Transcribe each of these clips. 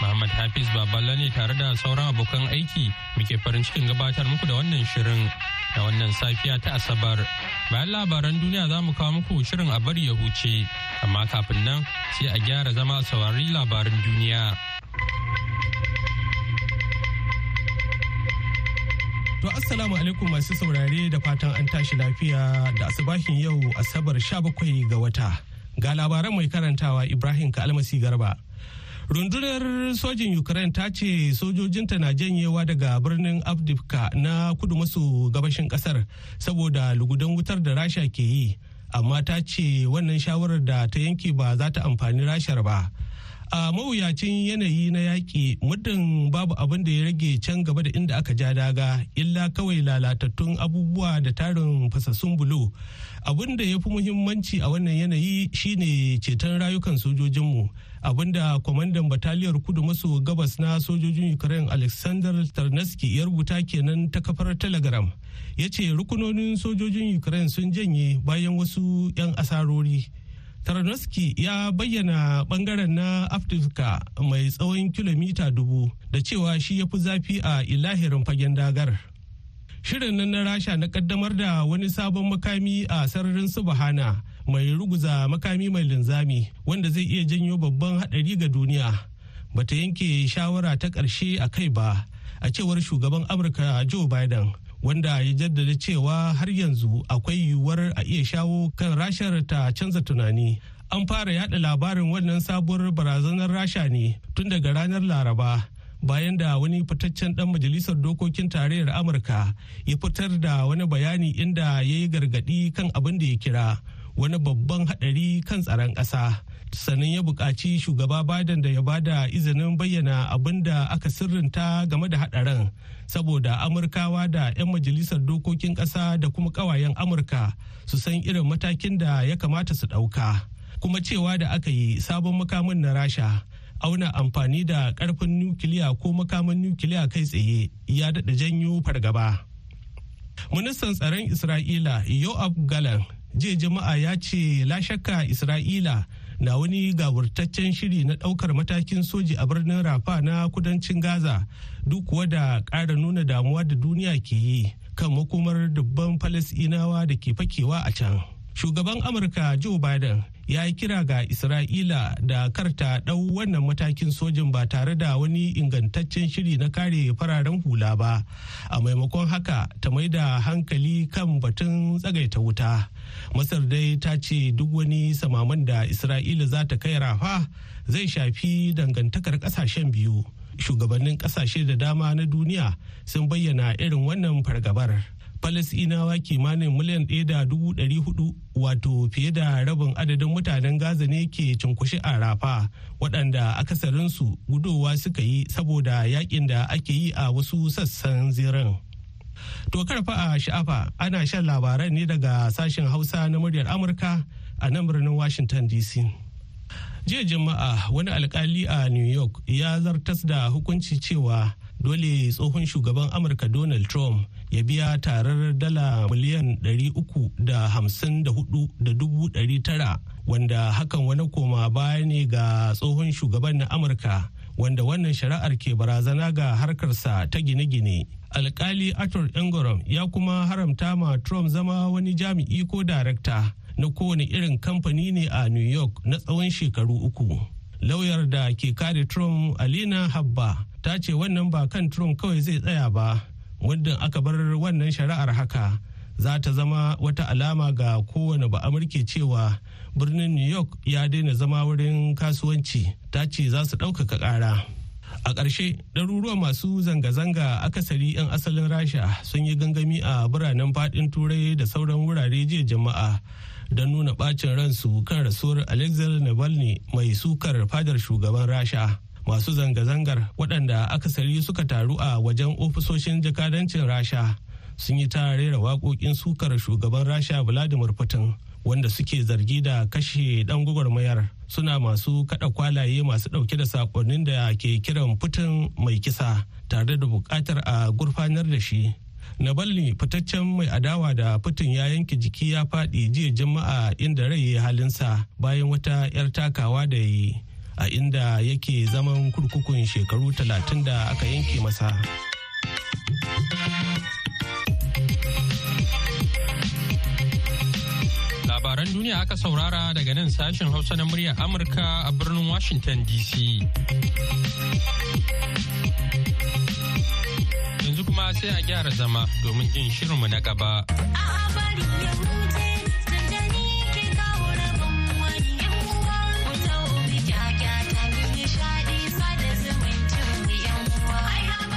Muhammad Hafiz Baballa ne tare da sauran abokan aiki muke farin cikin gabatar muku da wannan shirin da wannan safiya ta Asabar. Bayan labaran duniya za mu kawo muku shirin a bari ya huce, amma kafin nan sai a gyara zama saurari labaran duniya. To Assalamu alaikum masu saurare da fatan an tashi lafiya da asubahin yau Asabar 17 ga wata. Ga labaran mai karantawa Ibrahim Kalmasi Garba. Rundunar sojin ukraine ta ce sojojinta na janyewa daga birnin abdivka na kudu maso gabashin ƙasar saboda lugudan wutar da rasha ke yi. Amma ta ce wannan shawarar da ta yanke ba za ta amfani rashar ba. A mawuyacin yanayi na yaƙi muddin babu abin da ya rage can gaba da inda aka ja daga illa kawai lalatattun abubuwa da tarin fasassun bulo. Abin da ya fi muhimmanci a wannan yanayi shine ceton rayukan sojojinmu. Abin da kwamandan bataliyar kudu maso gabas na sojojin ukraine alexander tarnaski ya rubuta kenan ta kafar telegram. Ya ce rukunonin sojojin ukraine sun janye bayan wasu 'yan asarori. Tarnaski ya bayyana ɓangaren na afirka mai tsawon kilomita dubu da cewa shi ya fi zafi a ilahirin fagen dagar. Shirin nan na rasha na kaddamar da wani sabon makami a sararin subhana mai ruguza makami mai linzami wanda zai iya janyo babban haɗari ga duniya. Bata yanke shawara ta ƙarshe a kai ba a cewar shugaban amurka joe biden wanda ya jaddada cewa har yanzu akwai yiwuwar a iya shawo kan rashar ta canza tunani. An fara yada labarin wannan sabuwar barazanar rasha ne tun daga ranar laraba bayan da wani fitaccen dan majalisar dokokin tarayyar amurka ya fitar da wani bayani inda ya yi gargaɗi kan abin da ya kira wani babban haɗari kan tsaron ƙasa. Sannan ya buƙaci shugaba Biden da ya ba da izinin bayyana abin da aka sirrinta game da haɗarin saboda amurkawa da 'yan majalisar dokokin ƙasa da kuma ƙawayen amurka su san irin matakin da ya kamata su ɗauka. Kuma cewa da aka yi sabon makamin na rasha auna amfani da ƙarfin nukiliya ko makamin nukiliya kai tsaye ya daɗa janyo fargaba. Ministan tsaron isra'ila yoab galan jiya jama'a ya ce la shakka isra'ila na wani gawurtaccen shiri na ɗaukar matakin soji a birnin rafa na kudancin gaza duk kuwa da ƙara nuna damuwa da duniya ke yi kan makomar dubban falasinawa da ke fakewa a can. Shugaban amurka joe biden ya yi kira ga isra'ila da karta ɗau wannan matakin sojin ba tare da wani ingantaccen shiri na kare fararen hula ba. A maimakon haka ta mai da hankali kan batun tsagaita wuta. Masar dai ta ce duk wani samaman da isra'ila za ta kai rafa zai shafi dangantakar ƙasashen biyu. Shugabannin ƙasashe da dama na duniya sun bayyana irin wannan fargabar. Falasinawa kimanin miliyan ɗaya da dubu ɗari huɗu wato fiye da rabin adadin mutanen gaza ne ke cunkushe a rafa waɗanda akasarinsu gudowa suka yi saboda yaƙin da ake yi a wasu sassan zirin. To karfa a sha'afa ana shan labaran ne daga sashen hausa na muryar amurka a nan birnin washington dc jiya jama'a wani alkali a new york ya zartas da hukunci cewa dole tsohon shugaban amurka donald trump ya biya tarar dala miliyan 354,900 wanda hakan wani koma baya ne ga tsohon shugaban na amurka wanda wannan shari'ar ke barazana ga harkarsa ta gine-gine. Alkali arthur ingram ya kuma haramta ma trump zama wani jami'i ko darakta na kowane irin kamfani ne a new york na tsawon shekaru uku. Lauyar da ke kare trump alina habba ta ce wannan ba kan trump kawai zai tsaya ba muddin aka bar wannan shari'ar haka za ta zama wata alama ga kowane ba amurke cewa birnin new york ya daina zama wurin kasuwanci. Ta ce za su ɗaukaka ƙara. A ƙarshe ɗaruruwan masu zanga-zanga akasari 'yan asalin rasha sun yi gangami a biranen faɗin turai da sauran wurare jiya jama'a don nuna ɓacin ransu kan rasuwar alexei navalny mai sukar fadar shugaban rasha. Masu zanga-zangar waɗanda akasari suka taru a wajen ofisoshin jakadancin rasha sun yi ta rera waƙoƙin sukar shugaban rasha vladimir putin wanda suke zargi da kashe ɗan gwagwarmayar. Suna masu kada kwalaye masu ɗauke da saƙonnin da ke kiran putin mai kisa tare da buƙatar a gurfanar da shi. Navalny fitaccen mai adawa da Putin ya yanke jiki ya faɗi jiya Juma'a inda rai halinsa bayan wata 'yar takawa da yi. A inda yake zaman kurkukun shekaru talatin da aka yanke masa. Labaran duniya aka saurara daga nan sashen Hausa na muryar Amurka a birnin Washington DC. Yanzu kuma sai a gyara zama domin jin shirinmu na gaba.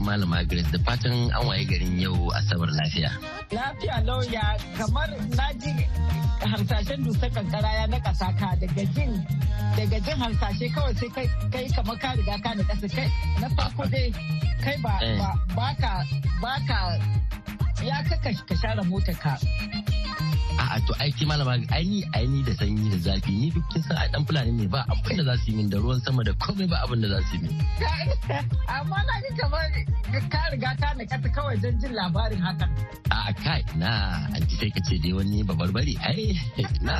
Malama Grace da fatan an waye garin yau asabar lafiya. Lafiya lauya kamar na ji harsashen dusar kankara ya na kasa ka daga jin daga jin harsashe kawai sai kai kamar ka riga ka da kasa kai na farko dai kai ba eh. ka ba ka ya kaka ka share motar ka a'a to aiki malama aini aini da sanyi da zafi. Ni duk kin san a dan fulani ne ba abin da za su yi min da ruwan sama da komai ba abin da za su yi min. Amma na ji kamar ka riga ka ne kasa kawai don jin labarin hakan a'a kai na anti sai ka ce dai wani babarbari ai na.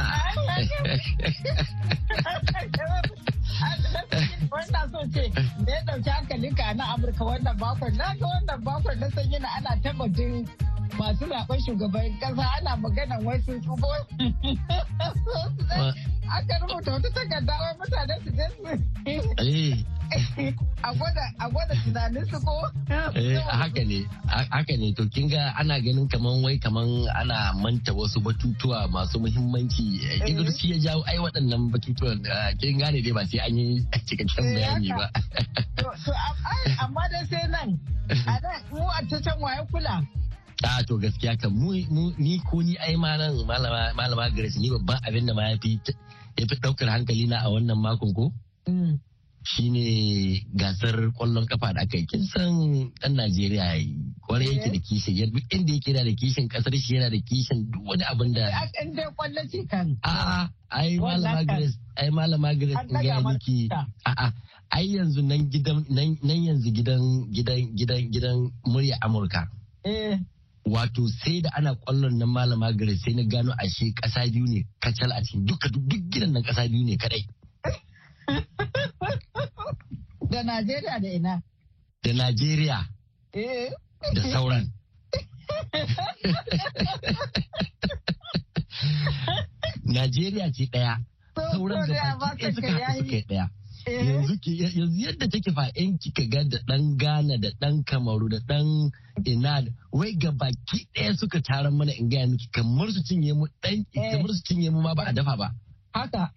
Wannan so ce da ya ɗauki hankalinka na amurka wannan bakon na ga wannan bakon na sanyi na ana tabbatin masu zaɓen shugaban kasa ana magana wasu tsubo aka rubuta wata takarda wai mutane su je su eh. a gwada tunanin su ko? Eh, haka ne haka ne. To kinga ana ganin kaman wai kaman ana manta wasu batutuwa masu muhimmanci. Eh, kinga shi ya jawo ai waɗannan batutuwan kin gane dai ba sai an yi cikakken bayani ba. Amma dai sai nan. A nan mu a ta can waye kula? A to gaskiya kan mu ni ko ni ai malam malama malama Grace ni babban abin da ma ya fi ya fi ɗaukar hankali na a wannan makon ko Mm. shine gasar ƙwallon kafa da aka yi kin san dan Najeriya ƙwarai yake da kishin yadda duk inda yake da kishin ƙasar shi yana da kishin duk wani abin da A in dai ƙwallo ce kan. a'a ai Wannan malama kan. Grace ai malama Grace ga mana miki ta. a'a ai yanzu nan gidan nan nan yanzu gidan gidan gidan gidan murya Amurka Eh. Wato sai da ana ƙwallon nan malama Grace sai na gano ashe kasa biyu ne kacal a cikin duka duk gidan nan kasa biyu ne kadai Da Najeriya da ina. da Najeriya Eh. da sauran Najeriya ce ɗaya, sauran da suka suka. Eh. Yanzu ki- yanzu yadda take fa in kika ga da ɗan Ghana da ɗan Kamaru da ɗan ina wai ga baki ɗaya suka taron mana in gaya miki kamar su cinye mu ɗan Eh. kamar su cinye mu ma ba a dafa ba. Haka.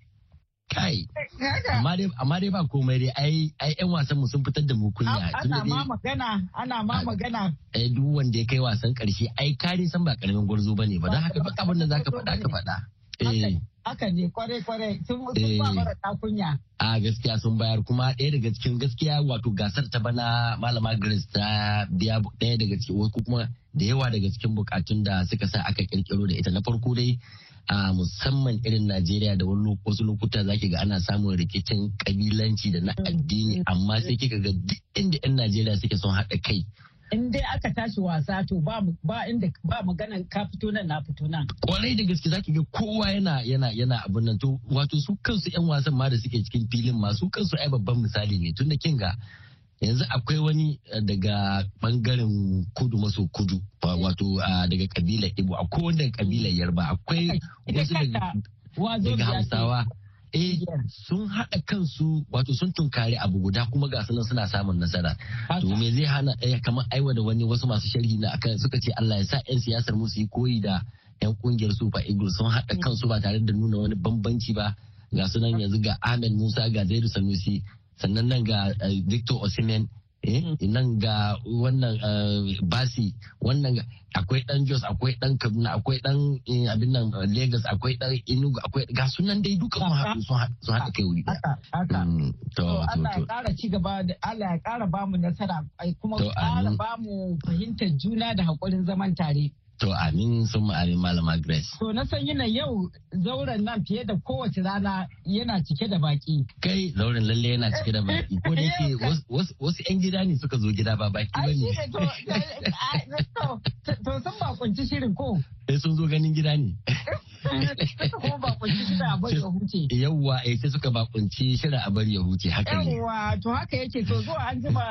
Kai, Haka. amma dai amma dai ba komai dai ai ai ƴan wasan mu sun fitar da mu kunya. Ana ma magana, ana ma magana. ai duk wanda ya kai wasan ƙarshe ai kare san ba ƙaramin gwarzo ba ne ba don haka duk abin da zaka faɗa ka faɗa. Eh. Haka ne ƙwarai sun sun Eh. ba mara takunya. a gaskiya sun bayar kuma ɗaya daga cikin gaskiya wato gasar ta bana malama grace ta biya ɗaya daga cikin ko kuma da yawa daga cikin bukatun da suka sa aka kirkiro da ita na farko dai a musamman irin najeriya da wani wasu lokuta zaki ga ana samun rikicin kabilanci da na addini amma sai kika ga duk inda 'yan najeriya suke son haɗa kai In dai aka tashi wasa to ba mu- ba inda ba maganan ka fito nan na fito nan. ƙwarai da gaske zaki ga kowa yana yana yana abin nan to wato su kansu yan wasan ma da suke cikin filin ma su kansu ai babban misali ne tunda kin ga yanzu akwai wani eh, daga ɓangaren kudu maso kudu wa- wato ah, daga kabilar Igbo akwai wani daga kabilar Yarba akwai wasu daga. Hausawa eh sun haɗa kansu wato sun tunkari abu guda kuma ga sunan suna samun nasara. To me zai hana ɗaya kamar aiwa da wani wasu masu sharhi na akan suka ce Allah ya sa 'yan siyasar musu yi koyi da 'yan ƙungiyar Super Eagles. Sun haɗa kansu ba tare da nuna wani bambanci ba. Ga sunan yanzu ga Ahmed Musa ga Zaidu Sanusi sannan nan ga eh, Victor Osimhen. Nan ga wannan eh, Basi wannan akwai dan Jos akwai dan Kaduna akwai dan eh, abin nan eh, Lagos akwai dan Enugu akwai ga sunan dai duka sun haɗu sun haɗu- haɗa kai wuri. Mm, to Allah ya ƙara ci gaba da Allah ya ƙara ba mu nasara kuma ƙara amin. ba mu fahimtar juna da haƙurin zaman tare. To amin sun ma'amin malama Grace. To na san yana yau zauren nan fiye da kowace rana yana cike da baki. kai lauren lalle yana cike da baki. Ko da yake wasu- 'yan gida ne suka zo gida ba baki ba ne to sun bakunci shirin ko. sai sun zo ganin gida ne. Yawwa eh sai suka bakunci shirin a bari ya huce haka ne. Yawwa to haka yake to zuwa an jima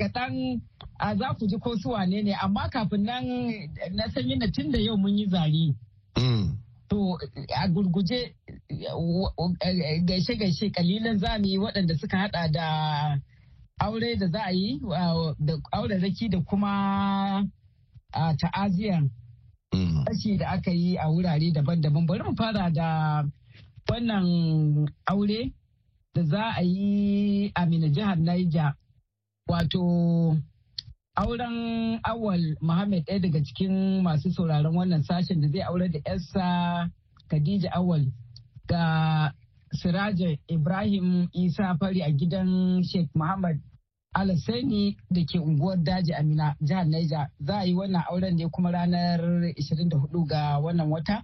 kaɗan a za ku ji ko su wane ne amma kafin nan na san yana tun da yau mun yi zari. Mm, To a gurguje gaishe-gaishe kalilan za mu yi waɗanda suka hada da aure da za a yi da aure raki da kuma ta'aziyar mm. rashi da aka yi a wurare daban-daban bari mu fara da wannan aure da za a yi a mina jihar Niger wato auren awal Muhammad ɗaya daga cikin masu sauraron wannan sashen da zai aure da yarsa Khadija awal ga Siraja Ibrahim Isa Fari a gidan Sheikh Muhammad Alasani da ke unguwar daji Amina jihar Niger za a yi wannan auren ne kuma ranar 24 ga wannan wata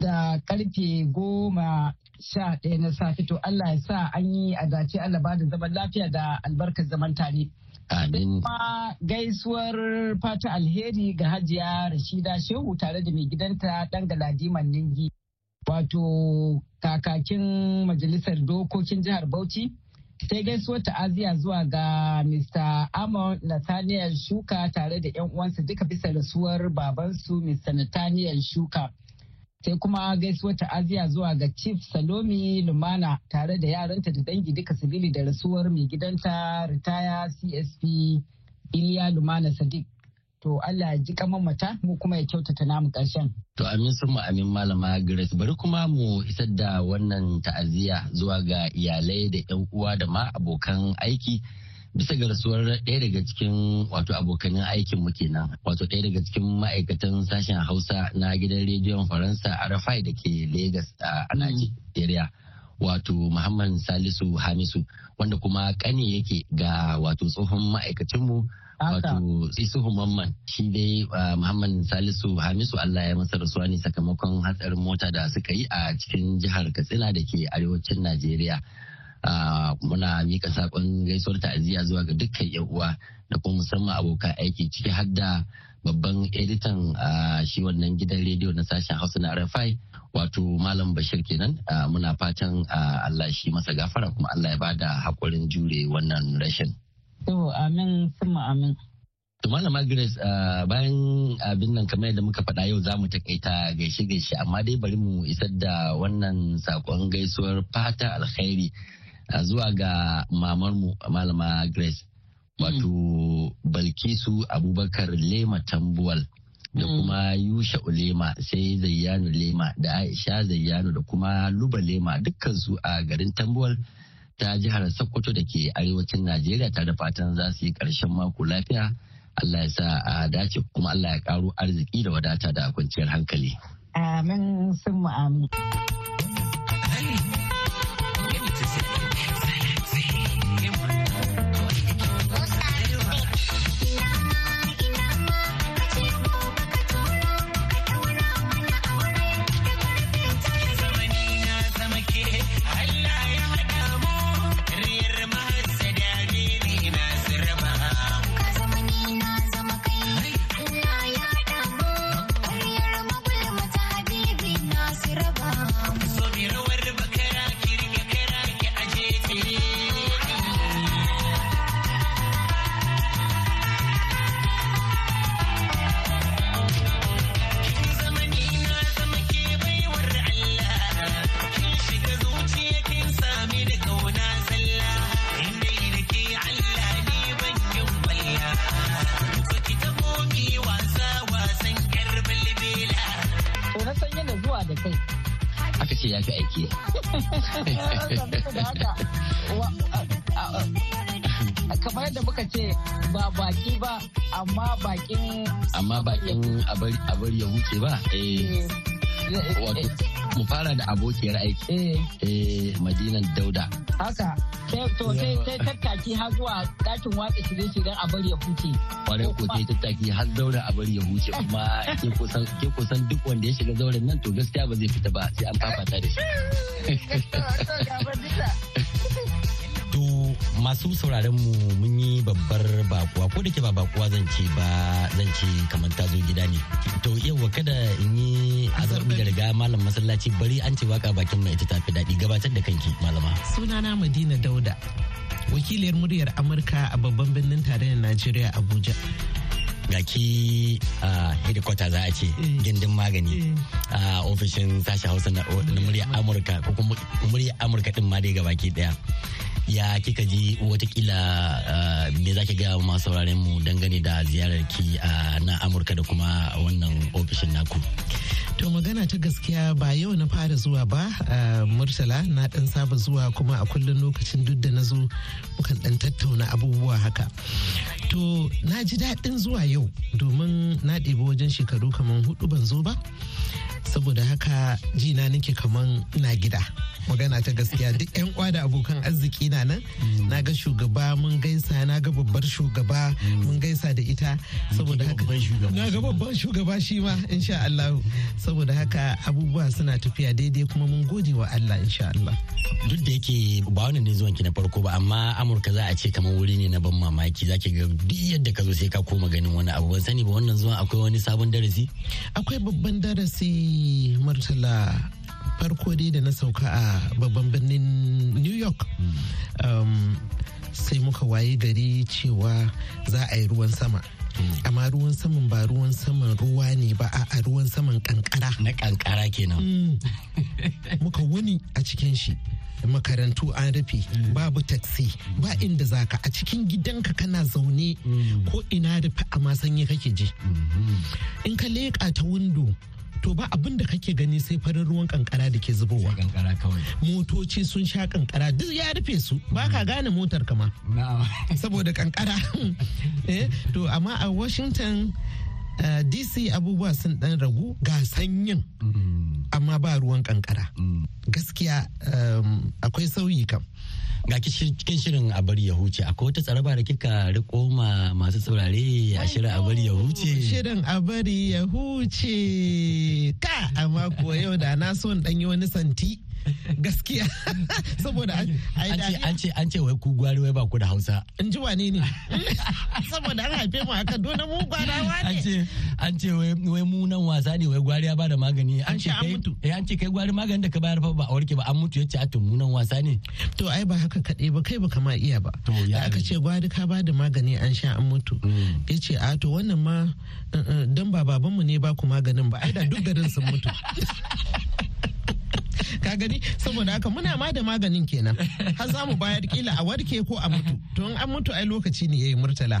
da ƙarfe goma sha ɗaya na safe to Allah ya sa an yi a dace Allah ba da zaman lafiya da albarkar zaman tare. Amin Kuma gaisuwar fata alheri ga hajiya Rashida Shehu tare da mai gidanta ɗan galadiman Ningi wato kakakin majalisar dokokin jihar Bauchi. sai gaisuwar ta'aziyya zuwa ga Mr. Amon Nathaniel Shuka tare da 'yan uwansa duka bisa rasuwar babansu Mr. Nathaniel Shuka. Sai kuma gaisuwar ta'aziyya zuwa ga Chief Salomi Lumana tare da yaranta da dangi duka sabili da rasuwar mai gidanta ritaya CSP Iliya Lumana Sadiq. To Allah ji mata mu kuma ya kyautata namu ƙarshen. to amin sun amin malama Grace bari kuma mu isar da wannan ta'aziyya zuwa ga iyalai da 'yan uwa da ma abokan aiki bisa ga rasuwar ɗaya daga cikin wato abokanin aikin mu kenan wato ɗaya daga cikin ma'aikatan sashen hausa na gidan rediyon faransa rfi da ke lagos a najeriya wato muhammad salisu hamisu wanda kuma kane yake ga wato tsohon ma'aikacinmu wato isuhu mamman. Shi dai muhammad salisu hamisu allah ya masa rasuwa ne sakamakon hatsarin mota da suka yi a cikin jihar katsina da ke arewacin najeriya. Muna mika saƙon gaisuwar ta'aziyya zuwa ga dukkan yan uwa da kuma musamman abokan aiki ciki har da babban editan shi wannan gidan rediyo na sashen hausa na rfi wato malam bashir kenan. Muna fatan allah shi masa gafara kuma allah ya ba da haƙurin jure wannan rashin. To amin summa amin. To Malama Grace bayan abin nan kamar yadda muka faɗa yau za mu takaita gaishe-gaishe amma dai bari mu isar da wannan saƙon gaisuwar fata alkhairi zuwa ga mamarmu malama Grace wato Balkisu Abubakar Lema Tambuwal da mm. kuma Yusha Ulema sai Zayyanu Lema da Aisha Zayyanu da kuma Luba Lema dukkansu a garin Tambuwal ta jihar Sokoto da ke arewacin Najeriya ta da fatan za su yi ƙarshen mako lafiya. Allah ya sa a dace kuma Allah ya karo arziki da wadata da kwanciyar hankali. Amin sun amin. Ba? Eh, wato mu fara da abokiyar aiki. Eh, eh madinan dauda. Haka. To sai tattaki har zuwa ɗakin watsa shirye-shiryen a bari ya huce. Kwarai ko sai tattaki har zaura a bari ya huce kuma ke kusan duk wanda ya shiga zauren nan to gaskiya ba zai fita ba sai an fafata da shi. Masu sauraron mu mun yi babbar bakuwa ko da ke ba bakuwa zan ce ba zan ce kamar ta zo gida ne. To yawa kada in yi azarbi da riga malam masallaci bari an ce waƙa bakin mai ita tafi daɗi. Gabatar da kanki malama. Sunana madina dauda wakiliyar muryar amurka a babban birnin tarayyar najeriya abuja. Ga ki a hedikwata za a ce eh. gindin magani. Eh. a ofishin sashi hausa na murya amurka ko kuma murya amurka din ma dai gabaki ɗaya. Ya kika ji wataƙila uh, me za ki gaya masu sauraren mu dangane da ziyarar ki uh, na amurka da kuma wannan ofishin naku To magana ta gaskiya ba yau na fara zuwa ba uh, Murtala na dan saba zuwa kuma a kullum lokacin duk da na zo mukan dan tattauna abubuwa haka. To na ji daɗin zuwa yau domin na ɗebi wajen shekaru kamar huɗu ban zo ba. Saboda haka jina nake kaman na gida. Magana ta gaskiya duk yan kwa da abokan arziki na nan na ga shugaba mun gaisa na ga babbar shugaba mun gaisa da ita. Saboda haka na ga babban shugaba shi ma insha Allah saboda haka abubuwa suna tafiya daidai kuma mun gode wa Allah insha Allah. Duk da yake ba wannan ne zuwanki na farko ba amma Amurka za a ce kamar wuri ne na ban mamaki. Zaki ga duk yadda ka zo sai ka koma ganin wani abu. Ban sani ba wannan zuwan akwai wani sabon darasi? Akwai babban darasi murtala farko dai da na sauka a babban birnin new york um, sai muka waye gari cewa za a yi ruwan sama. Amma ruwan saman ba ruwan saman ruwa ne ba a ruwan saman kankara. Na kankara kenan. Mm. muka wuni a cikin shi. Makarantu an rufe babu taxi ba inda zaka a cikin gidanka kana zaune ko ina rufe a sanyi kake ji. Mm-hmm. in ka leƙa ta windo to ba abin da kake gani sai farin ruwan kankara da ke zubowa. Kankara kawai. Motoci sun sha kankara duk ya rufe su. Ba ka gane motar kama saboda kankara. Eh, to amma a washington dc abubuwa sun dan ragu ga sanyin mm. amma ba ruwan kankara mm. gaskiya akwai sauyi kam. Ga cikin shirin a bari ya huce. Akwai wata tsaraba da kika riko ma masu saurare a shirin a bari ya huce. shirin a bari ya huce. Ka amma kuwa yau da na so in yi wani santi. gaskiya. Saboda an ce an ce wai ku gwari wai ba ku da hausa. In ji wane ne? Saboda an haife mu haka dole mu gwarawa ne. An ce an wai mu nan wasa ne wai gwari ya ba da magani. An ce kai eh an ce kai gwari magani da ka bayar fa ba a warke ba. An mutu ya ce a to mu nan wasa ne. To ai ba haka kaɗai ba kai ba kama iya ba. Da aka ce gwari ka ba da magani an sha an mutu. Mm. ya ce a to wannan ma uh, uh, dan ba babanmu ne ba ku maganin ba ai da duk garin sun mutu. Ka gani? Saboda haka muna ma da maganin kenan. Har za mu bayar kila a warke ko a mutu. To an mutu ai lokaci ne yayi murtala.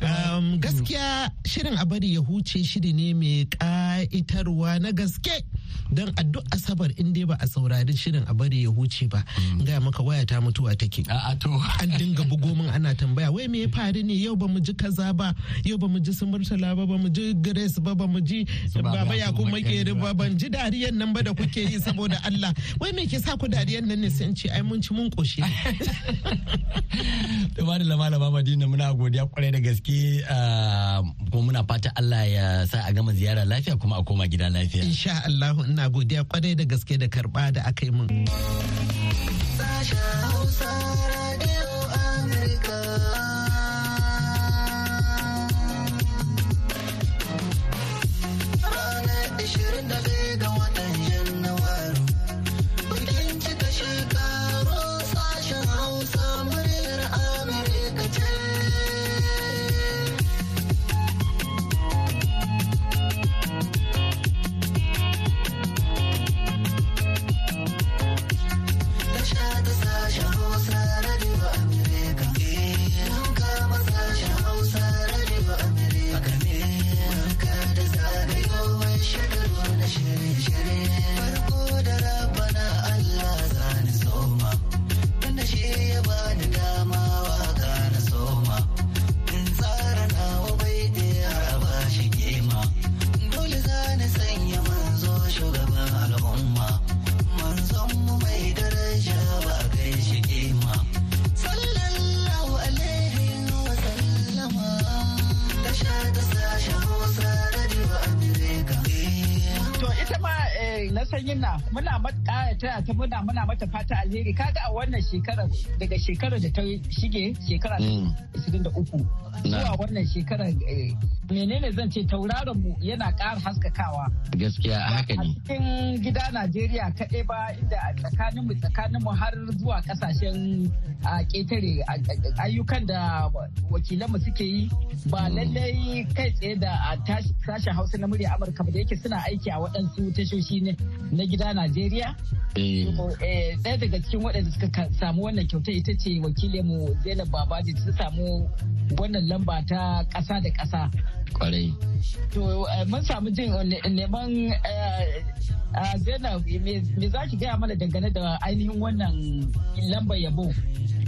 Um, gaskiya shirin a bari ya huce shiri ne mai ka'itarwa na gaske. Don a duk asabar in dai ba a saurari shirin a bari ya huce ba mm. gaya maka waya ta mutuwa take. An dinga bugo min ana tambaya wai me ya faru ne? Yau ba mu ji kaza ba yau ba mu ji su murtala ba ba mu ji grace ba ba mu ji baba ya kuma makeri ba ban ji dariyan nan ba da kuke yi saboda Allah. Wai me ke sa ku dariyan nan ne? Sai ce ai mun ci mun koshi to ba da malama Madina muna godiya ƙwarai da gaske ah, kuma muna fata Allah ya sa a gama ziyara lafiya kuma a koma gida lafiya. Insha Allah ina godiya ƙwarai da gaske da karɓa da aka yi min. Taya ta muna muna mata fata alheri. Kaga a wannan shekarar daga shekarar da ta shige shekara 23 zuwa wannan shekarar eh, menene zan ce tauraron mu yana ƙara haskakawa gaskiya haka ne a cikin gida Najeriya kaɗai ba inda a tsakanin mu tsakanin mu har zuwa ƙasashen a ƙetare ayyukan da wakilanmu suke yi ba mm. lallai kai tsaye da a sashen Hausa na murya Amurka ba da yake suna aiki a waɗansu tashoshi na gida Najeriya Eh. Eh, ɗaya daga cikin waɗanda suka samu wannan kyauta ita ce wakilin mu Zainab Babaji ta samu wannan lamba ta ƙasa da ƙasa. Kwarai. To eh, mun samu jin neman Zainab me za ki gaya mana dangane da ainihin wannan lambar yabo?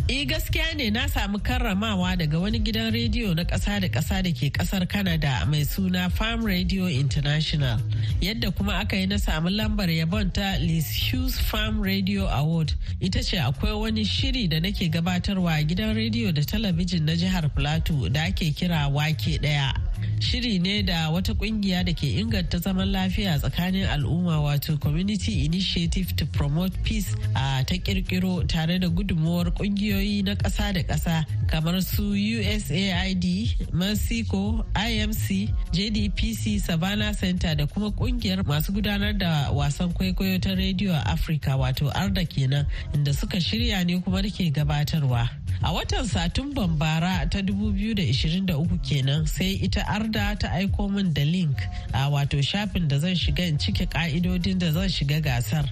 E gaskiya ne na samu karramawa daga wani gidan rediyo na ƙasa da ƙasa da ke ƙasar Canada mai suna Farm Radio International. Yadda kuma aka yi na samu lambar yabon ta Liz Hughes Farm Radio Award. Ita ce akwai wani shiri da nake gabatarwa gidan rediyo da talabijin na jihar Plateau da ake kira wake ɗaya. Shiri ne da wata ƙungiya da ke inganta zaman lafiya tsakanin al'umma wato Community Initiative to Promote Peace a ta kirkiro tare da gudunmuwar kungiyoyi na ƙasa da ƙasa kamar su USAID, Mexico, IMC, JDPC, Savannah Center da kuma ƙungiyar masu gudanar da wasan kwaikwayo ta rediyo a Afirka wato Arda kenan inda suka shirya ne kuma da ke gabatarwa. A watan Satumban bara ta 2023 kenan sai ita Arda ta aiko min da link a wato shafin da zan shiga in cike ka'idodin da zan shiga gasar.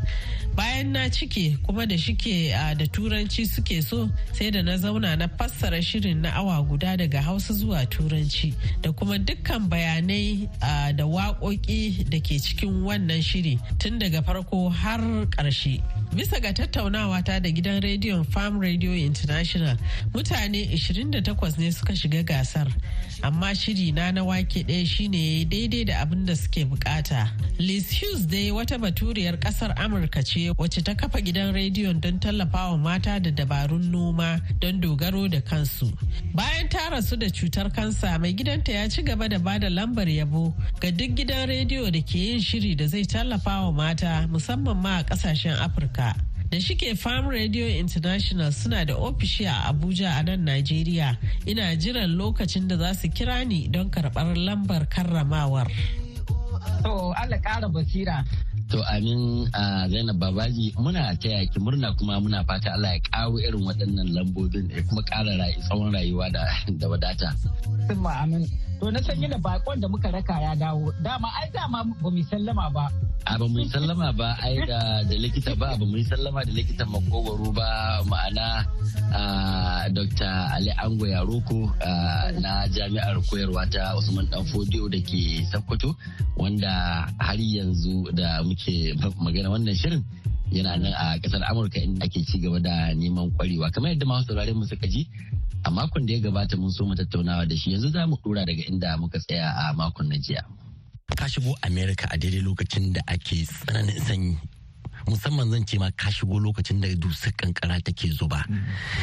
Bayan na cike kuma da shike da turanci suke so sai da na zauna na fassara shirin na awa guda daga Hausa zuwa turanci da kuma dukkan bayanai da waƙoƙi da ke cikin wannan shiri tun daga farko har ƙarshe. Bisa ga tattaunawa ta da gidan rediyon Farm Radio International mutane 28 ne suka shiga gasar amma shiri na na wake ɗaya shine daidai da abin da suke buƙata. Liz Hughes dai wata baturiyar ƙasar Amurka ce wacce ta kafa gidan rediyon don tallafawa mata da dabarun noma don dogaro da kansu. Bayan ta rasu da cutar kansa mai gidanta ya ci gaba da ba da lambar yabo ga duk gidan rediyo da ke yin shiri da zai tallafawa mata musamman ma a ƙasashen Afirka. Da shike Farm Radio International suna da ofishi a Abuja a nan Najeriya. Ina jiran lokacin da za su kira ni don karɓar lambar karramawar. To Allah ƙara basira. To amin a Zainab Babaji muna taya ki murna kuma muna fata Allah ya karo irin waɗannan lambobin ya kuma ƙara tsawon rayuwa da wadata. Amin. To na san da bakon da muka raka ya dawo. Dama ai dama ba mu sallama ba. A ba mu sallama ba ai da likita ba ba mu sallama da likitan makogwaro ba ma'ana Dr. Ali Ango Yaroko na jami'ar koyarwa ta Usman Danfodiyo da ke Sokoto wanda har yanzu da muke ke magana wannan shirin yana nan a ƙasar amurka inda ake ci gaba da neman kwarewa kamar yadda masu saurare mu suka ji a makon da ya gabata mun so mu tattaunawa da shi. Yanzu za mu dora daga inda muka tsaya a makon na jiya. Ka shigo america a daidai lokacin da ake tsananin sanyi. Musamman zan ce ma ka shigo lokacin da dusar kankara take zuba.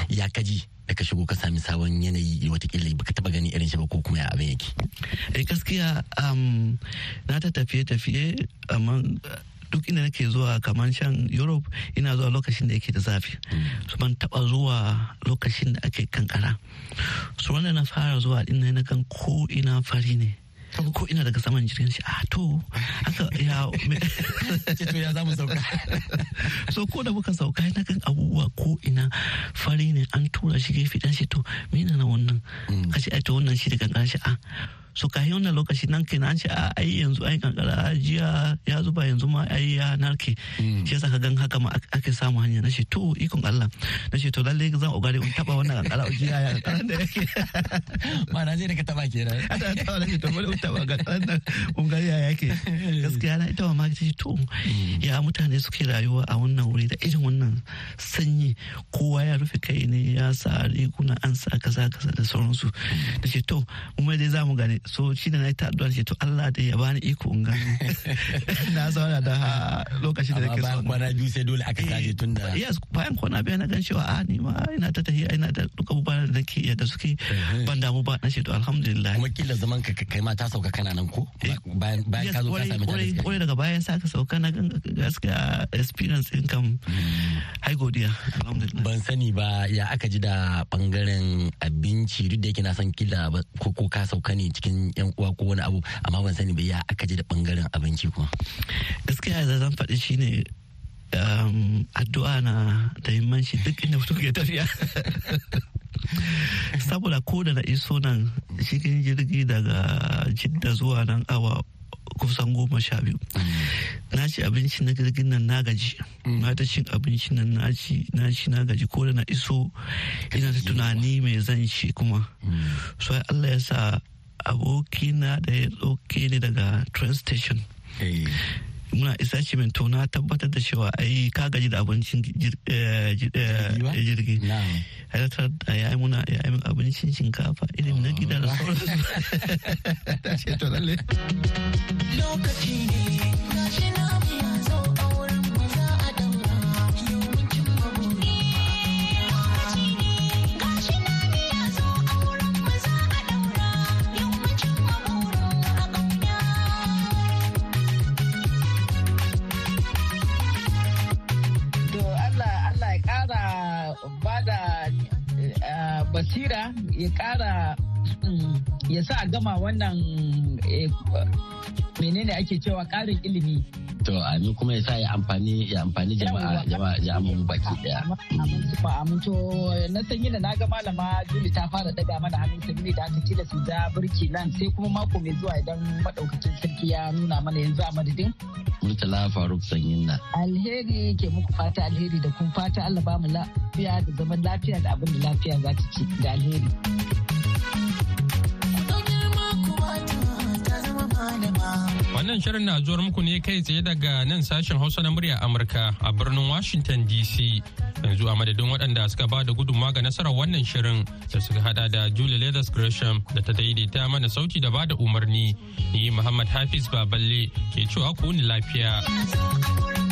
Ya kaji da ka shigo ka sami sabon yanayi wataƙila baka taba gani irin shi ba ko kuma ya abin yake? Eh gaskiya um, na ta tafiye tafiye amma duk inda nake zuwa kamar shan europe ina zuwa lokacin da yake da zafi. Su ban taba zuwa lokacin da ake kankara. Su wanda na fara zuwa din na kan ko ina fari ne. Ko ina daga saman jirgin shi. A ah, to haka ya to ya za mu sauka? So ko da muka sauka na kan abubuwa ko ina fari ne. An tura shi gefe dan shi to mina na wannan? Mm. kashi ai to wannan shi daga shi. A ah, so yi wannan lokaci nan kenan an ce a ai yanzu ai kankara jiya ya zuba yanzu ma ai ya narke. Hmm. shi yasa ka gan haka ma ake samu hanya. Na ce to ikon Allah. Na ce to lalle zan ogare in taba wannan kankara. Jiya ya kankara da yake. Ma na je daga taba kenan ana taba na ce to bari in taba ga kankara ungari ya yake gaskiya na ita ma ce to hmm. ya mutane suke rayuwa a wannan wuri da irin wannan sanyi? Kowa ya rufe kai ne ya sa riguna an sa kaza kaza da sauransu. Da hmm. ce to mu dai za mu gane so shi da na ta addu'a ce to Allah da ya bani iko in gano na zauna da lokacin da nake so. kwana biyu sai dole aka saje tun da yes bayan kwana biyu na gan cewa a ni ma ina ta tahiya ina da duka abubuwan da nake da suke. Ban damu ba na ce to alhamdulillah. Kuma kila zaman ka kai ma ta sauka kana nan ko? Eh, bayan bayan ka zo ka sami ta kore daga bayan sa ka sauka na gan gaskiya experience din kam hai godiya alhamdulillah. Ban sani ba ya aka ji da ɓangaren abinci duk da yake na san kila ko ka sauka ne cikin yan uwa ko wani abu amma ban sani ba ya aka ji da ɓangaren abinci kuma. Gaskiya da zan faɗi shine um, addu'a na da himmanci duk inda mutum ke tafiya. Saboda ko da na iso nan cikin jirgi daga jidda zuwa nan awa kusan goma sha biyu na ci abinci na jirgin nan na gaji. Na ta cin abinci nan na ci na ci na gaji. Ko da na iso ina da tunani mai zan ci kuma. So Allah ya sa abokina da ya ɗauke ni daga train station. Eh. muna isa min na tabbatar da cewa ai ka gaji da abincin eh, eh, jirgi haifar da ya yi muna ya yi abincin shinkafa irin na gida da sauransu. Lokaci ne basira ya kara ya sa gama wannan eh, menene ake cewa karin ilimi? To amin kuma ya sa ya amfani ya amfani jama'a jama'a jama'a baki ɗaya. Amin to na san da na ga malama Juli ta fara daga mana hannun sabili da aka da su ja birki nan sai kuma mako mai zuwa idan madaukakin sarki ya nuna mana yanzu a madadin. Murtala Faruk Sanyin na. Alheri ke muku fata alheri da kun fata Allah ba mu lafiya da zaman lafiya da abin da lafiya za ta ci. Da alheri. Wannan shirin na zuwar muku ne kai tsaye daga nan sashen Hausa na murya Amurka a birnin Washington DC. Yanzu a madadin waɗanda suka ba da gudunmawa ga nasarar wannan shirin da suka hada da Julie Leathers Gresham da ta daidaita mana sauti da ba da umarni. Ni Muhammad Hafiz Baballe ke cewa ku ni lafiya.